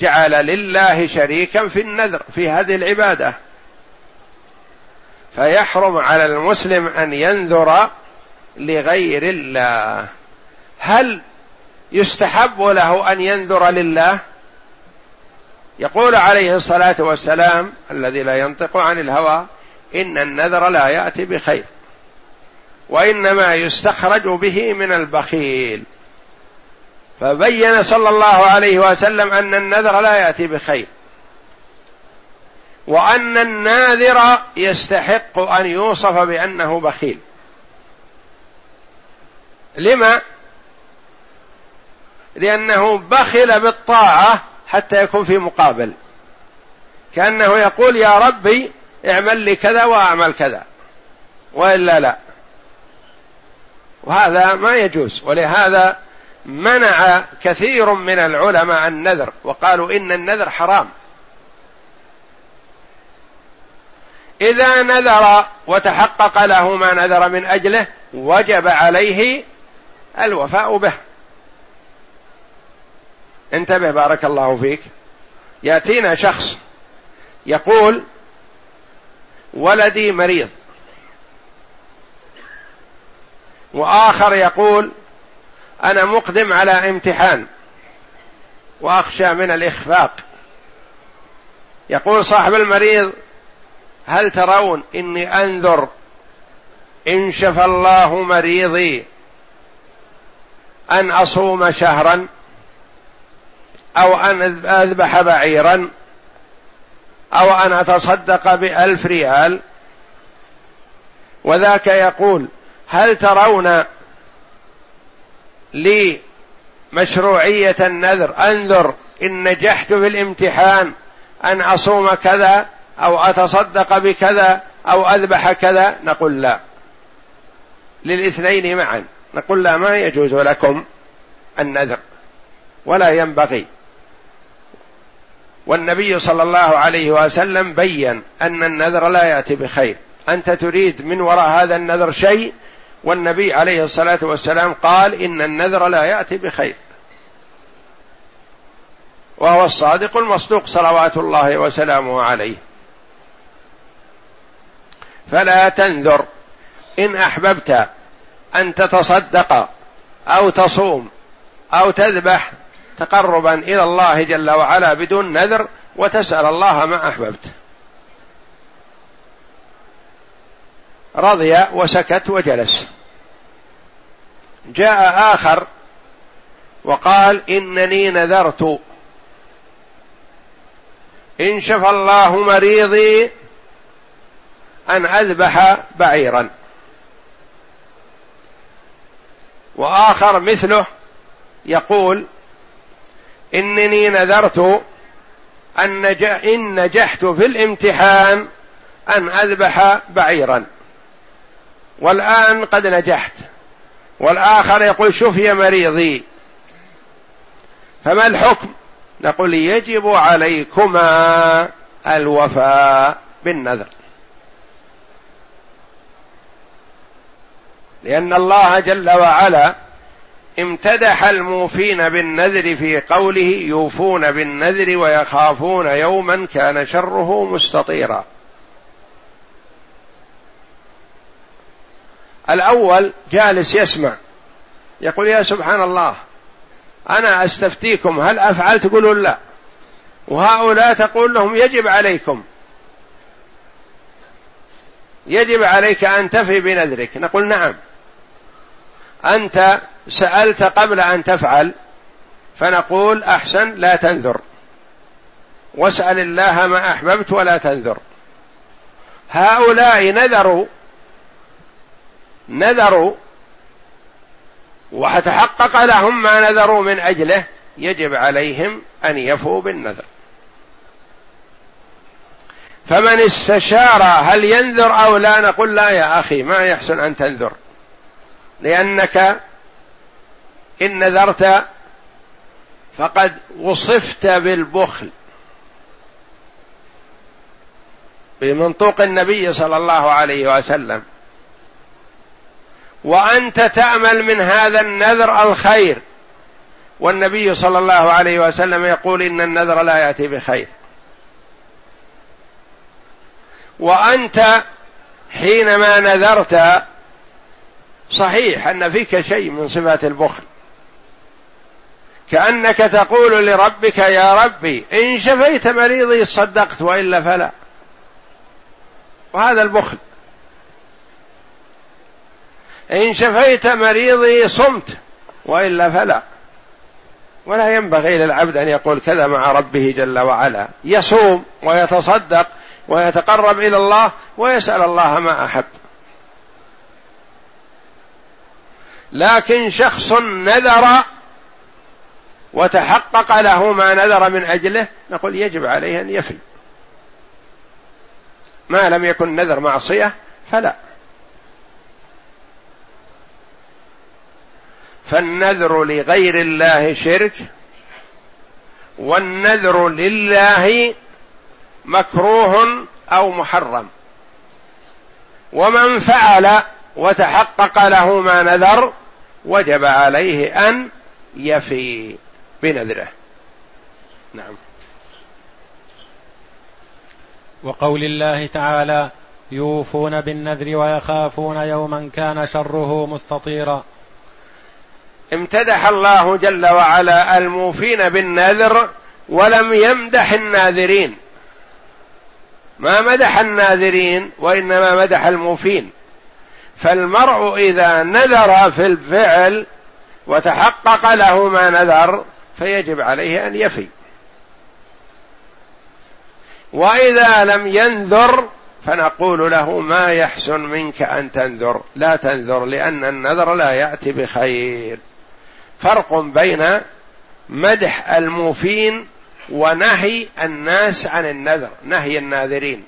جعل لله شريكا في النذر في هذه العبادة. فيحرم على المسلم أن ينذر لغير الله. هل يستحب له أن ينذر لله؟ يقول عليه الصلاة والسلام الذي لا ينطق عن الهوى إن النذر لا يأتي بخير وإنما يستخرج به من البخيل. فبين صلى الله عليه وسلم أن النذر لا يأتي بخير. وأن الناذر يستحق أن يوصف بأنه بخيل. لما؟ لأنه بخل بالطاعة حتى يكون في مقابل. كأنه يقول يا ربي اعمل لي كذا وأعمل كذا. وإلا لا. وهذا ما يجوز. ولهذا منع كثير من العلماء النذر وقالوا إن النذر حرام. إذا نذر وتحقق له ما نذر من أجله وجب عليه الوفاء به. انتبه بارك الله فيك. يأتينا شخص يقول ولدي مريض. وآخر يقول أنا مقدم على امتحان وأخشى من الإخفاق. يقول صاحب المريض هل ترون إني أنذر إن شفى الله مريضي أن أصوم شهرا أو أن أذبح بعيرا أو أن أتصدق بألف ريال؟ وذاك يقول هل ترون لي مشروعية النذر. أنذر إن نجحت في الامتحان أن أصوم كذا أو أتصدق بكذا أو أذبح كذا. نقول لا. للاثنين معا. نقول لا ما يجوز لكم النذر. ولا ينبغي. والنبي صلى الله عليه وسلم بين أن النذر لا يأتي بخير. أنت تريد من وراء هذا النذر شيء والنبي عليه الصلاة والسلام قال إن النذر لا يأتي بخير. وهو الصادق المصدوق صلوات الله وسلامه عليه. فلا تنذر. إن أحببت أن تتصدق أو تصوم أو تذبح تقربا إلى الله جل وعلا بدون نذر وتسأل الله ما أحببت. رضي وسكت وجلس. جاء آخر وقال إنني نذرت. إن شفى الله مريضي أن أذبح بعيرا. وآخر مثله يقول إنني نذرت أن نجحت في الامتحان أن أذبح بعيرا. والآن قد نجحت. والآخر يقول شفي مريضي. فما الحكم؟ نقول يجب عليكما الوفاء بالنذر. لأن الله جل وعلا امتدح الموفين بالنذر في قوله يوفون بالنذر ويخافون يوما كان شره مستطيرا. الأول جالس يسمع. يقول يا سبحان الله أنا أستفتيكم هل افعل تقولون لا. وهؤلاء تقول لهم يجب عليكم. يجب عليك أن تفي بنذرك. نقول نعم. أنت سألت قبل أن تفعل فنقول أحسن لا تنذر. واسأل الله ما أحببت ولا تنذر. هؤلاء نذروا نذروا وتحقق لهم ما نذروا من أجله يجب عليهم أن يفوا بالنذر. فمن استشار هل ينذر أو لا نقول لا يا أخي ما يحسن أن تنذر. لأنك إن نذرت فقد وصفت بالبخل. بمنطوق النبي صلى الله عليه وسلم. وأنت تأمل من هذا النذر الخير. والنبي صلى الله عليه وسلم يقول إن النذر لا يأتي بخير. وأنت حينما نذرت صحيح أن فيك شيء من صفات البخل. كأنك تقول لربك يا ربي إن شفيت مريضي صدقت وإلا فلا. وهذا البخل. إن شفيت مريضي صمت وإلا فلا. ولا ينبغي للعبد أن يقول كذا مع ربه جل وعلا. يصوم ويتصدق ويتقرب إلى الله ويسأل الله ما أحب. لكن شخص نذر وتحقق له ما نذر من أجله نقول يجب عليه أن يفي. ما لم يكن نذر معصية فلا. فالنذر لغير الله شرك والنذر لله مكروه أو محرم. ومن فعل وتحقق له ما نذر وجب عليه أن يفي بنذره. نعم. وقول الله تعالى يوفون بالنذر ويخافون يوما كان شره مستطيرا. امتدح الله جل وعلا الموفين بالنذر ولم يمدح الناذرين. ما مدح الناذرين وإنما مدح الموفين. فالمرء إذا نذر في الفعل وتحقق له ما نذر فيجب عليه أن يفي. وإذا لم ينذر فنقول له ما يحسن منك أن تنذر. لا تنذر لأن النذر لا يأتي بخير. فرق بين مدح الموفين ونهي الناس عن النذر نهي الناذرين.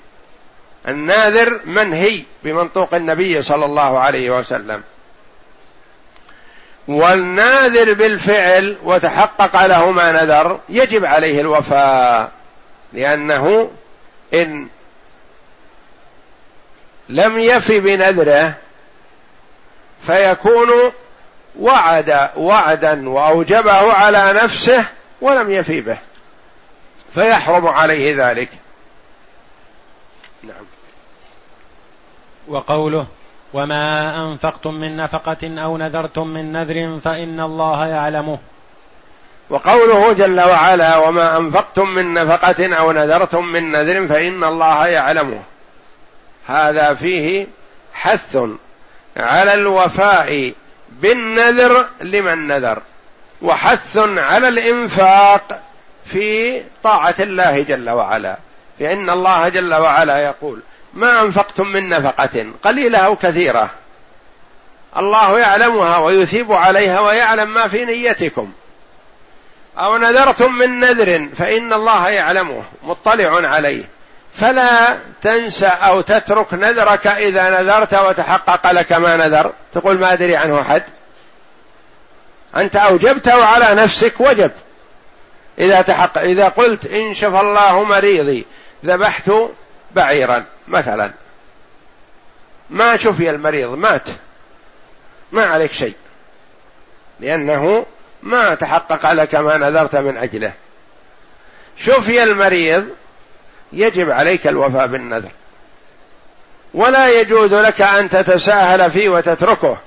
الناذر منهي بمنطوق النبي صلى الله عليه وسلم. والناذر بالفعل وتحقق له ما نذر يجب عليه الوفاء لأنه إن لم يف بنذره فيكون وعد وعدا وأوجبه على نفسه ولم يفي به. فيحرم عليه ذلك. نعم. وقوله وما انفقتم من نفقه أو نذرتم من نذر فان الله يعلمه. وقوله جل وعلا وما انفقتم من نفقه أو نذرتم من نذر فان الله يعلمه. هذا فيه حث على الوفاء بالنذر لمن نذر. وحث على الإنفاق في طاعة الله جل وعلا. لأن الله جل وعلا يقول ما أنفقتم من نفقة قليلة أو كثيرة. الله يعلمها ويثيب عليها ويعلم ما في نيتكم. أو نذرتم من نذر فإن الله يعلمه. مطلع عليه. فلا تنسى أو تترك نذرك إذا نذرت وتحقق لك ما نذر. تقول ما أدري عنه أحد. أنت أوجبته على نفسك وجب. إذا تحقق إذا قلت إن شفى الله مريضي ذبحت بعيرا مثلا. ما شفي المريض مات. ما عليك شيء. لأنه ما تحقق لك ما نذرت من أجله. شفي المريض يجب عليك الوفاء بالنذر. ولا يجوز لك أن تتساهل فيه وتتركه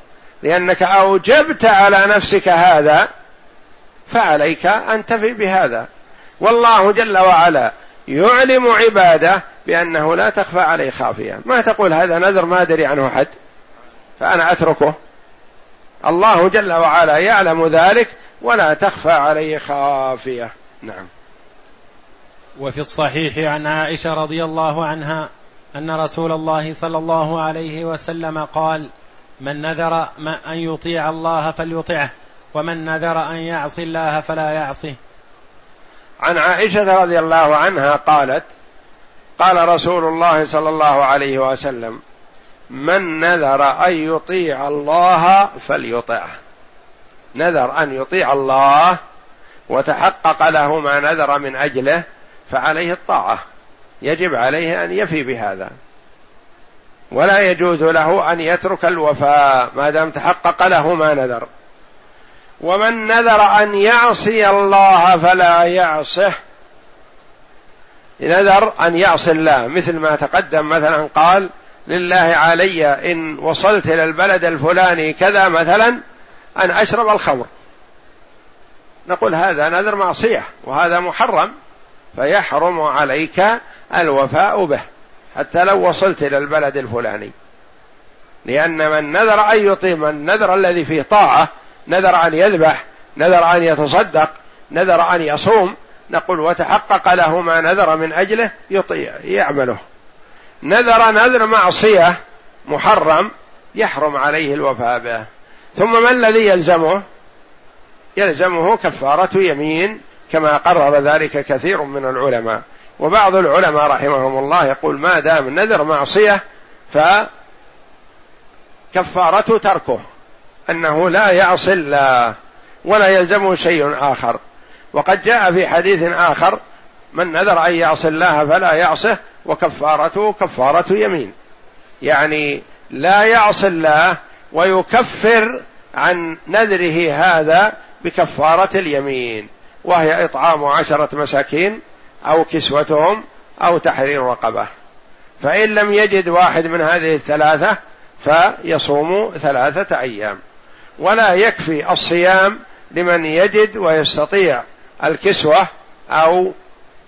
لأنك أوجبت على نفسك هذا فعليك أن تفي بهذا. والله جل وعلا يعلم عباده بأنه لا تخفى عليه خافية. ما تقول هذا نذر ما أدري عنه حد فأنا أتركه. الله جل وعلا يعلم ذلك ولا تخفى عليه خافية. نعم. وفي الصحيح عن عائشة رضي الله عنها أن رسول الله صلى الله عليه وسلم قال من نذر أن يطيع الله فليطعه ومن نذر أن يعصي الله فلا يعصه عن عائشة رضي الله عنها قالت قال رسول الله صلى الله عليه وسلم من نذر أن يطيع الله فليطعه. نذر أن يطيع الله وتحقق له ما نذر من أجله فعليه الطاعة. يجب عليه أن يفي بهذا. ولا يجوز له أن يترك الوفاء. ما دام تحقق له ما نذر. ومن نذر أن يعصي الله فلا يعصه. نذر أن يعصي الله. مثل ما تقدم مثلا قال لله علي إن وصلت إلى البلد الفلاني كذا مثلا أن أشرب الخمر. نقول هذا نذر معصية وهذا محرم. فيحرم عليك الوفاء به حتى لو وصلت إلى البلد الفلاني. لأن من نذر أن يطيم النذر الذي فيه طاعة نذر أن يذبح نذر أن يتصدق نذر أن يصوم نقول وتحقق له ما نذر من أجله يطيع يعمله. نذر نذر معصية محرم يحرم عليه الوفاء به. ثم ما الذي يلزمه؟ يلزمه كفارة يمين كما قرر ذلك كثير من العلماء. وبعض العلماء رحمهم الله يقول ما دام نذر معصية فكفارته تركه أنه لا يعصي الله ولا يلزمه شيء آخر. وقد جاء في حديث آخر من نذر أن يعصي الله فلا يعصه وكفارته كفارة يمين. يعني لا يعصي الله ويكفر عن نذره هذا بكفارة اليمين. وهي إطعام عشرة مساكين أو كسوتهم أو تحرير رقبة. فإن لم يجد واحد من هذه الثلاثة فيصوم ثلاثة أيام. ولا يكفي الصيام لمن يجد ويستطيع الكسوة أو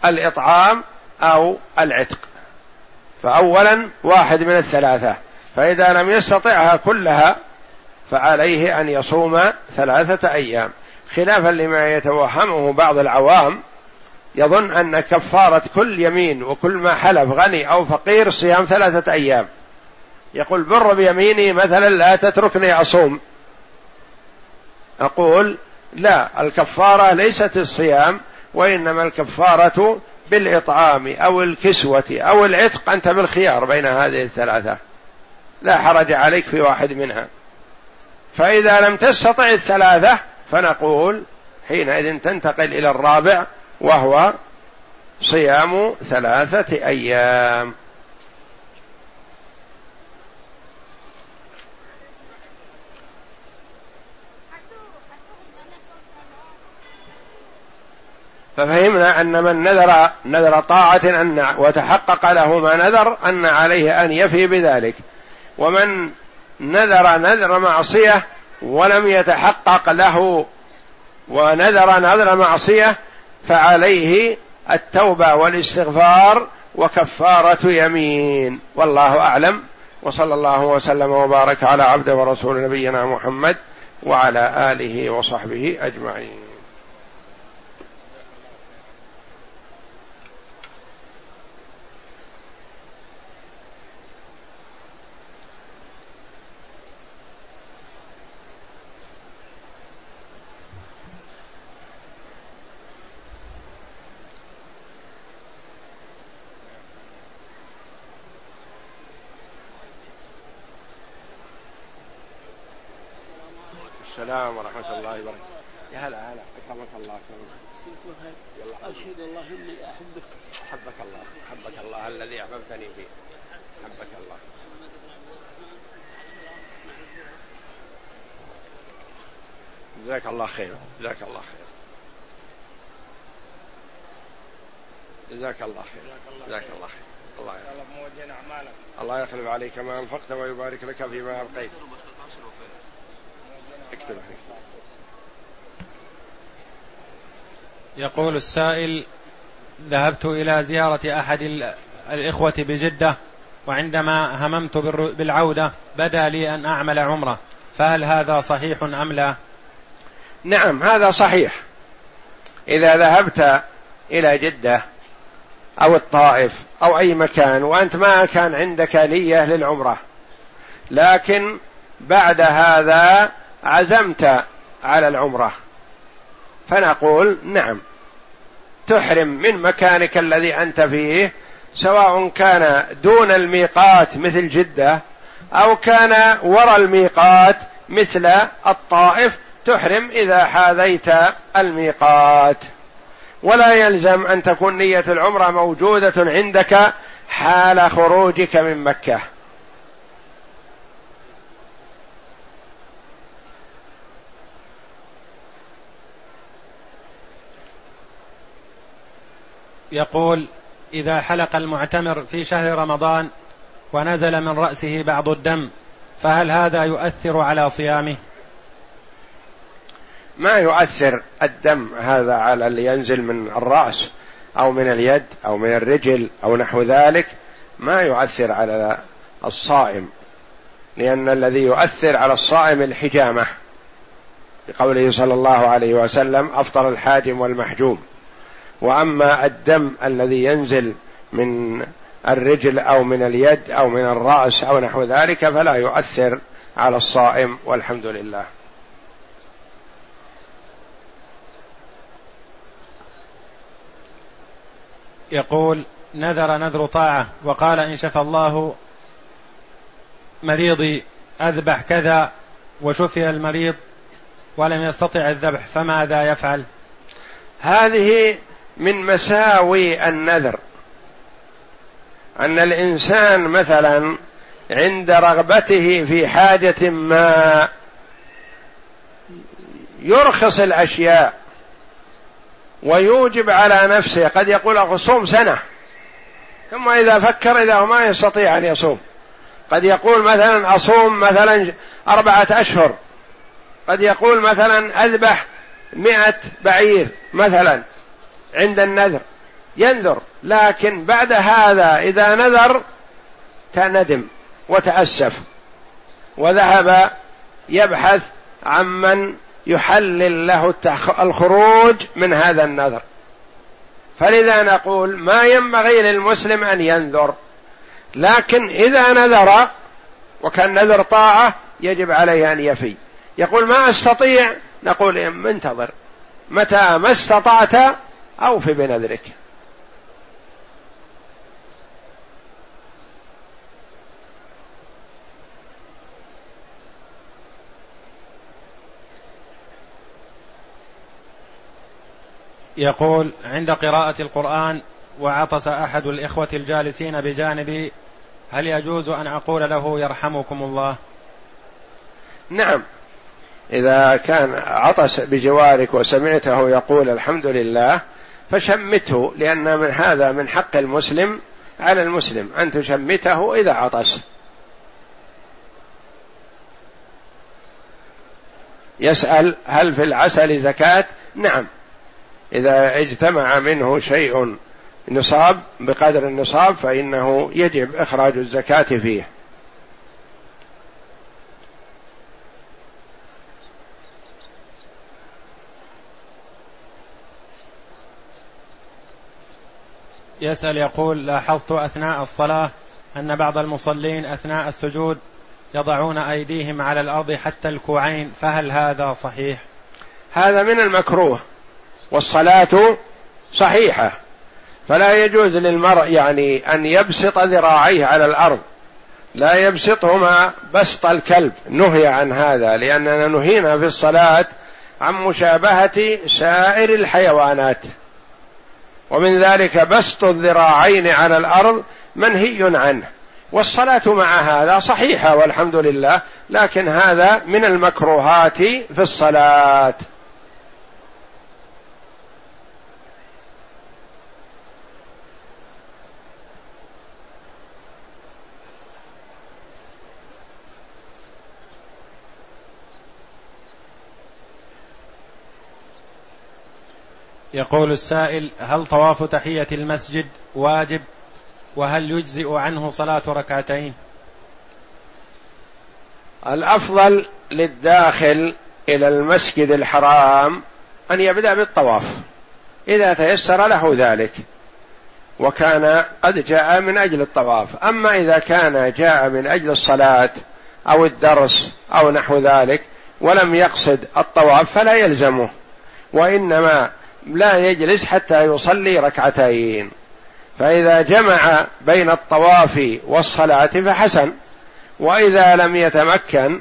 الإطعام أو العتق. فاولا واحد من الثلاثة. فإذا لم يستطعها كلها فعليه أن يصوم ثلاثة أيام. خلافا لما يتوهمه بعض العوام يظن أن كفارة كل يمين وكل ما حلف غني أو فقير صيام ثلاثة أيام. يقول بر بيميني مثلا لا تتركني أصوم. أقول لا الكفارة ليست الصيام وإنما الكفارة بالإطعام أو الكسوة أو العتق. أنت بالخيار بين هذه الثلاثة. لا حرج عليك في واحد منها. فإذا لم تستطع الثلاثة فنقول حينئذ تنتقل إلى الرابع وهو صيام ثلاثة أيام. ففهمنا أن من نذر نذر طاعة أن وتحقق له ما نذر أن عليه أن يفي بذلك. ومن نذر نذر معصية ولم يتحقق له ونذر نذر معصية فعليه التوبة والاستغفار وكفارة يمين. والله أعلم. وصلى الله وسلم وبارك على عبده ورسول نبينا محمد وعلى آله وصحبه أجمعين. انفقت ويبارك لك فيما أبقيت. اكتب. يقول السائل ذهبت إلى زيارة أحد الإخوة بجدة وعندما هممت بالعودة بدا لي أن أعمل عمرة. فهل هذا صحيح أم لا؟ نعم هذا صحيح. إذا ذهبت إلى جدة أو الطائف أو أي مكان وأنت ما كان عندك نية للعمرة. لكن بعد هذا عزمت على العمرة. فنقول نعم تحرم من مكانك الذي أنت فيه سواء كان دون الميقات مثل جدة أو كان وراء الميقات مثل الطائف تحرم إذا حاذيت الميقات. ولا يلزم أن تكون نية العمرة موجودة عندك حال خروجك من مكة يقول إذا حلق المعتمر في شهر رمضان ونزل من رأسه بعض الدم فهل هذا يؤثر على صيامه؟ ما يؤثر الدم هذا على اللي ينزل من الرأس أو من اليد أو من الرجل أو نحو ذلك ما يؤثر على الصائم لأن الذي يؤثر على الصائم الحجامة بقوله صلى الله عليه وسلم أفطر الحاجم والمحجوم. وأما الدم الذي ينزل من الرجل أو من اليد أو من الرأس أو نحو ذلك فلا يؤثر على الصائم والحمد لله. يقول نذر نذر طاعة وقال إن شفى الله مريضي أذبح كذا وشفي المريض ولم يستطع الذبح فماذا يفعل؟ هذه من مساوي النذر. أن الإنسان مثلا عند رغبته في حاجة ما يرخص الأشياء ويوجب على نفسه قد يقول اصوم سنة. ثم إذا فكر اذا ما يستطيع أن يصوم. قد يقول مثلا أصوم مثلا أربعة أشهر. قد يقول مثلا أذبح مئة بعير مثلا عند النذر. ينذر لكن بعد هذا إذا نذر تندم وتأسف. وذهب يبحث عمن يحلل له الخروج من هذا النذر. فلذا نقول ما ينبغي للمسلم أن ينذر. لكن إذا نذر وكان نذر طاعة يجب عليه أن يفي. يقول ما أستطيع؟ نقول انتظر. متى ما استطعت أوف بنذرك. يقول عند قراءة القرآن وعطس أحد الإخوة الجالسين بجانبي هل يجوز أن أقول له يرحمكم الله؟ نعم. إذا كان عطس بجوارك وسمعته يقول الحمد لله فشمته لأن من هذا من حق المسلم على المسلم أن تشمته إذا عطس. يسأل هل في العسل زكاة؟ نعم. إذا اجتمع منه شيء نصاب بقدر النصاب فإنه يجب إخراج الزكاة فيه يسأل يقول لاحظت أثناء الصلاة أن بعض المصلين أثناء السجود يضعون أيديهم على الأرض حتى الكوعين فهل هذا صحيح؟ هذا من المكروه والصلاة صحيحة. فلا يجوز للمرء يعني أن يبسط ذراعيه على الأرض. لا يبسطهما بسط الكلب. نهي عن هذا لأننا نهينا في الصلاة عن مشابهة سائر الحيوانات. ومن ذلك بسط الذراعين على الأرض منهي عنه. والصلاة مع هذا صحيحة والحمد لله لكن هذا من المكروهات في الصلاة. يقول السائل هل طواف تحية المسجد واجب؟ وهل يجزئ عنه صلاة ركعتين؟ الأفضل للداخل إلى المسجد الحرام أن يبدأ بالطواف. إذا تيسر له ذلك وكان قد جاء من أجل الطواف. أما إذا كان جاء من أجل الصلاة أو الدرس أو نحو ذلك ولم يقصد الطواف فلا يلزمه. وإنما لا يجلس حتى يصلي ركعتين. فإذا جمع بين الطواف والصلاة فحسن. وإذا لم يتمكن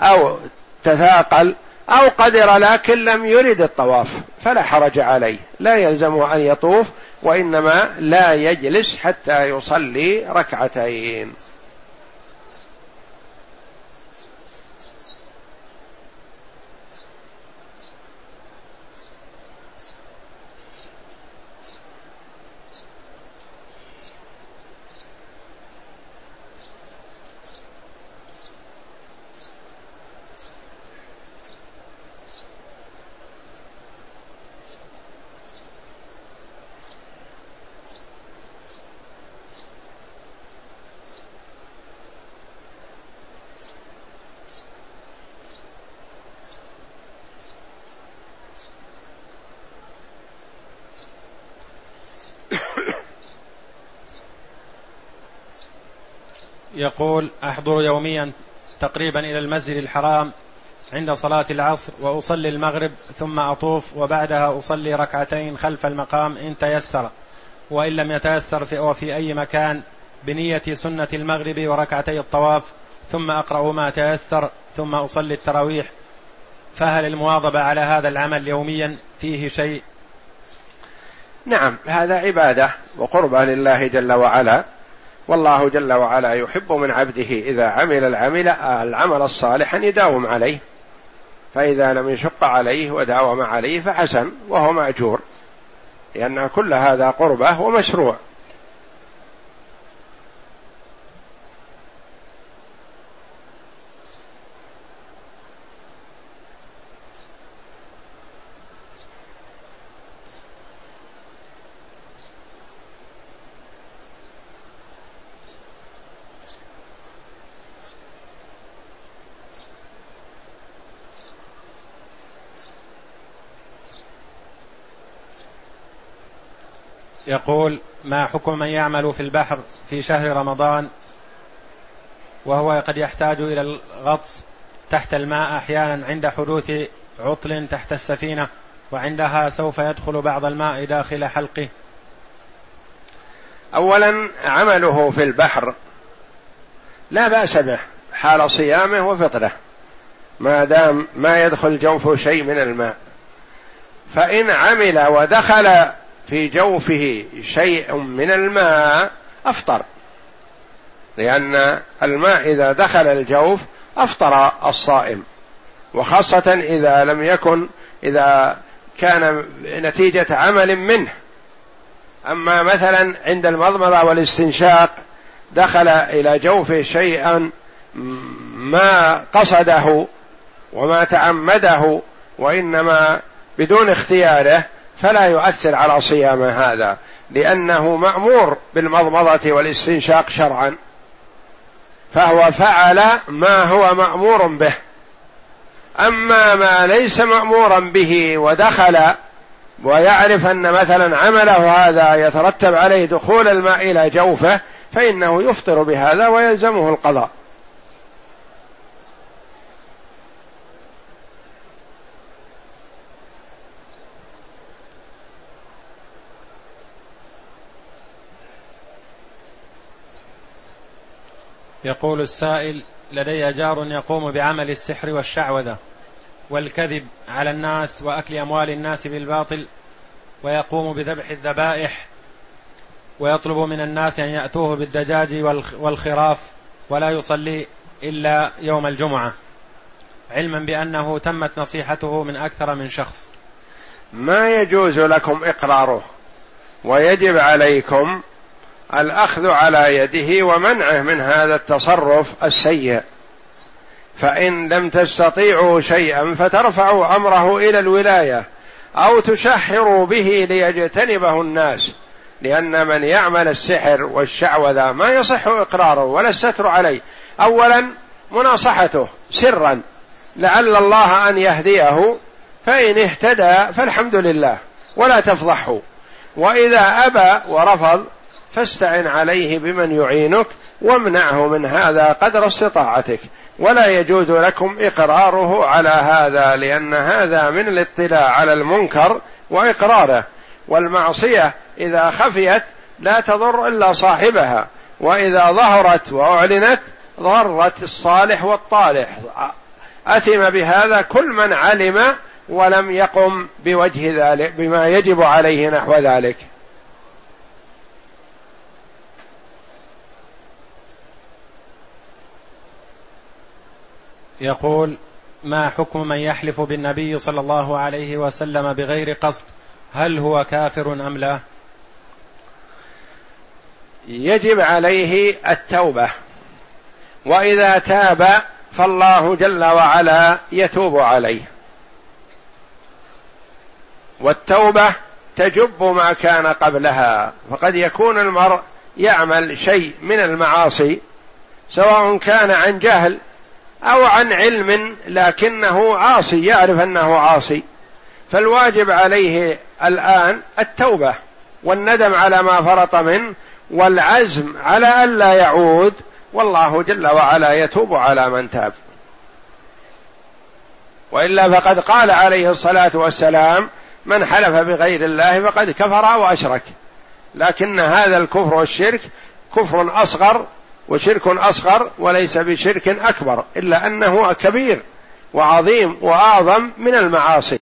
أو تثاقل أو قدر لكن لم يرد الطواف فلا حرج عليه. لا يلزمه أن يطوف وإنما لا يجلس حتى يصلي ركعتين. يقول أحضر يوميا تقريبا إلى المسجد الحرام عند صلاة العصر وأصلي المغرب ثم أطوف وبعدها أصلي ركعتين خلف المقام إن تيسر. وإن لم يتيسر في وفي أي مكان بنية سنة المغرب وركعتي الطواف ثم أقرأ ما تيسر ثم أصلي التراويح. فهل المواظبة على هذا العمل يوميا فيه شيء؟ نعم هذا عبادة وقربى لله جل وعلا. والله جل وعلا يحب من عبده إذا عمل العمل العمل الصالح أن يداوم عليه. فإذا لم يشق عليه وداوم عليه فحسن وهو مأجور لأن كل هذا قربة ومشروع. يقول ما حكم من يعمل في البحر في شهر رمضان وهو قد يحتاج إلى الغطس تحت الماء أحيانا عند حدوث عطل تحت السفينة وعندها سوف يدخل بعض الماء داخل حلقه. اولا عمله في البحر لا بأس به حال صيامه وفطره. ما دام ما يدخل جوفه شيء من الماء. فإن عمل ودخل في جوفه شيء من الماء أفطر. لأن الماء إذا دخل الجوف أفطر الصائم. وخاصة إذا لم يكن إذا كان نتيجة عمل منه. أما مثلا عند المضمضة والاستنشاق دخل إلى جوفه شيئا ما قصده وما تعمده وإنما بدون اختياره فلا يؤثر على صيام هذا لأنه مأمور بالمضمضة والاستنشاق شرعا. فهو فعل ما هو مأمور به. أما ما ليس مأمورا به ودخل ويعرف أن مثلا عمله هذا يترتب عليه دخول الماء إلى جوفه فإنه يفطر بهذا ويلزمه القضاء. يقول السائل لدي جار يقوم بعمل السحر والشعوذة والكذب على الناس وأكل أموال الناس بالباطل ويقوم بذبح الذبائح ويطلب من الناس أن يأتوه بالدجاج والخراف ولا يصلي إلا يوم الجمعة. علما بأنه تمت نصيحته من أكثر من شخص. ما يجوز لكم إقراره ويجب عليكم الأخذ على يده ومنعه من هذا التصرف السيء. فإن لم تستطيعوا شيئا فترفعوا أمره إلى الولاية أو تشهروا به ليجتنبه الناس لأن من يعمل السحر والشعوذة ما يصح إقراره ولا الستر عليه. اولا مناصحته سرا لعل الله أن يهديه فإن اهتدى فالحمد لله ولا تفضحه. وإذا أبى ورفض فاستعن عليه بمن يعينك وامنعه من هذا قدر استطاعتك. ولا يجوز لكم إقراره على هذا لأن هذا من الاطلاع على المنكر وإقراره. والمعصية إذا خفيت لا تضر إلا صاحبها وإذا ظهرت وأعلنت ضرت الصالح والطالح. أثم بهذا كل من علم ولم يقم بوجه ذلك بما يجب عليه نحو ذلك. يقول ما حكم من يحلف بالنبي صلى الله عليه وسلم بغير قصد؟ هل هو كافر أم لا؟ يجب عليه التوبة وإذا تاب فالله جل وعلا يتوب عليه. والتوبة تجب ما كان قبلها فقد يكون المرء يعمل شيء من المعاصي سواء كان عن جهل أو عن علم لكنه عاصي يعرف أنه عاصي. فالواجب عليه الآن التوبة والندم على ما فرط منه والعزم على الا يعود. والله جل وعلا يتوب على من تاب. وإلا فقد قال عليه الصلاة والسلام من حلف بغير الله فقد كفر وأشرك. لكن هذا الكفر والشرك كفر أصغر وشرك أصغر وليس بشرك أكبر إلا أنه كبير وعظيم وأعظم من المعاصي.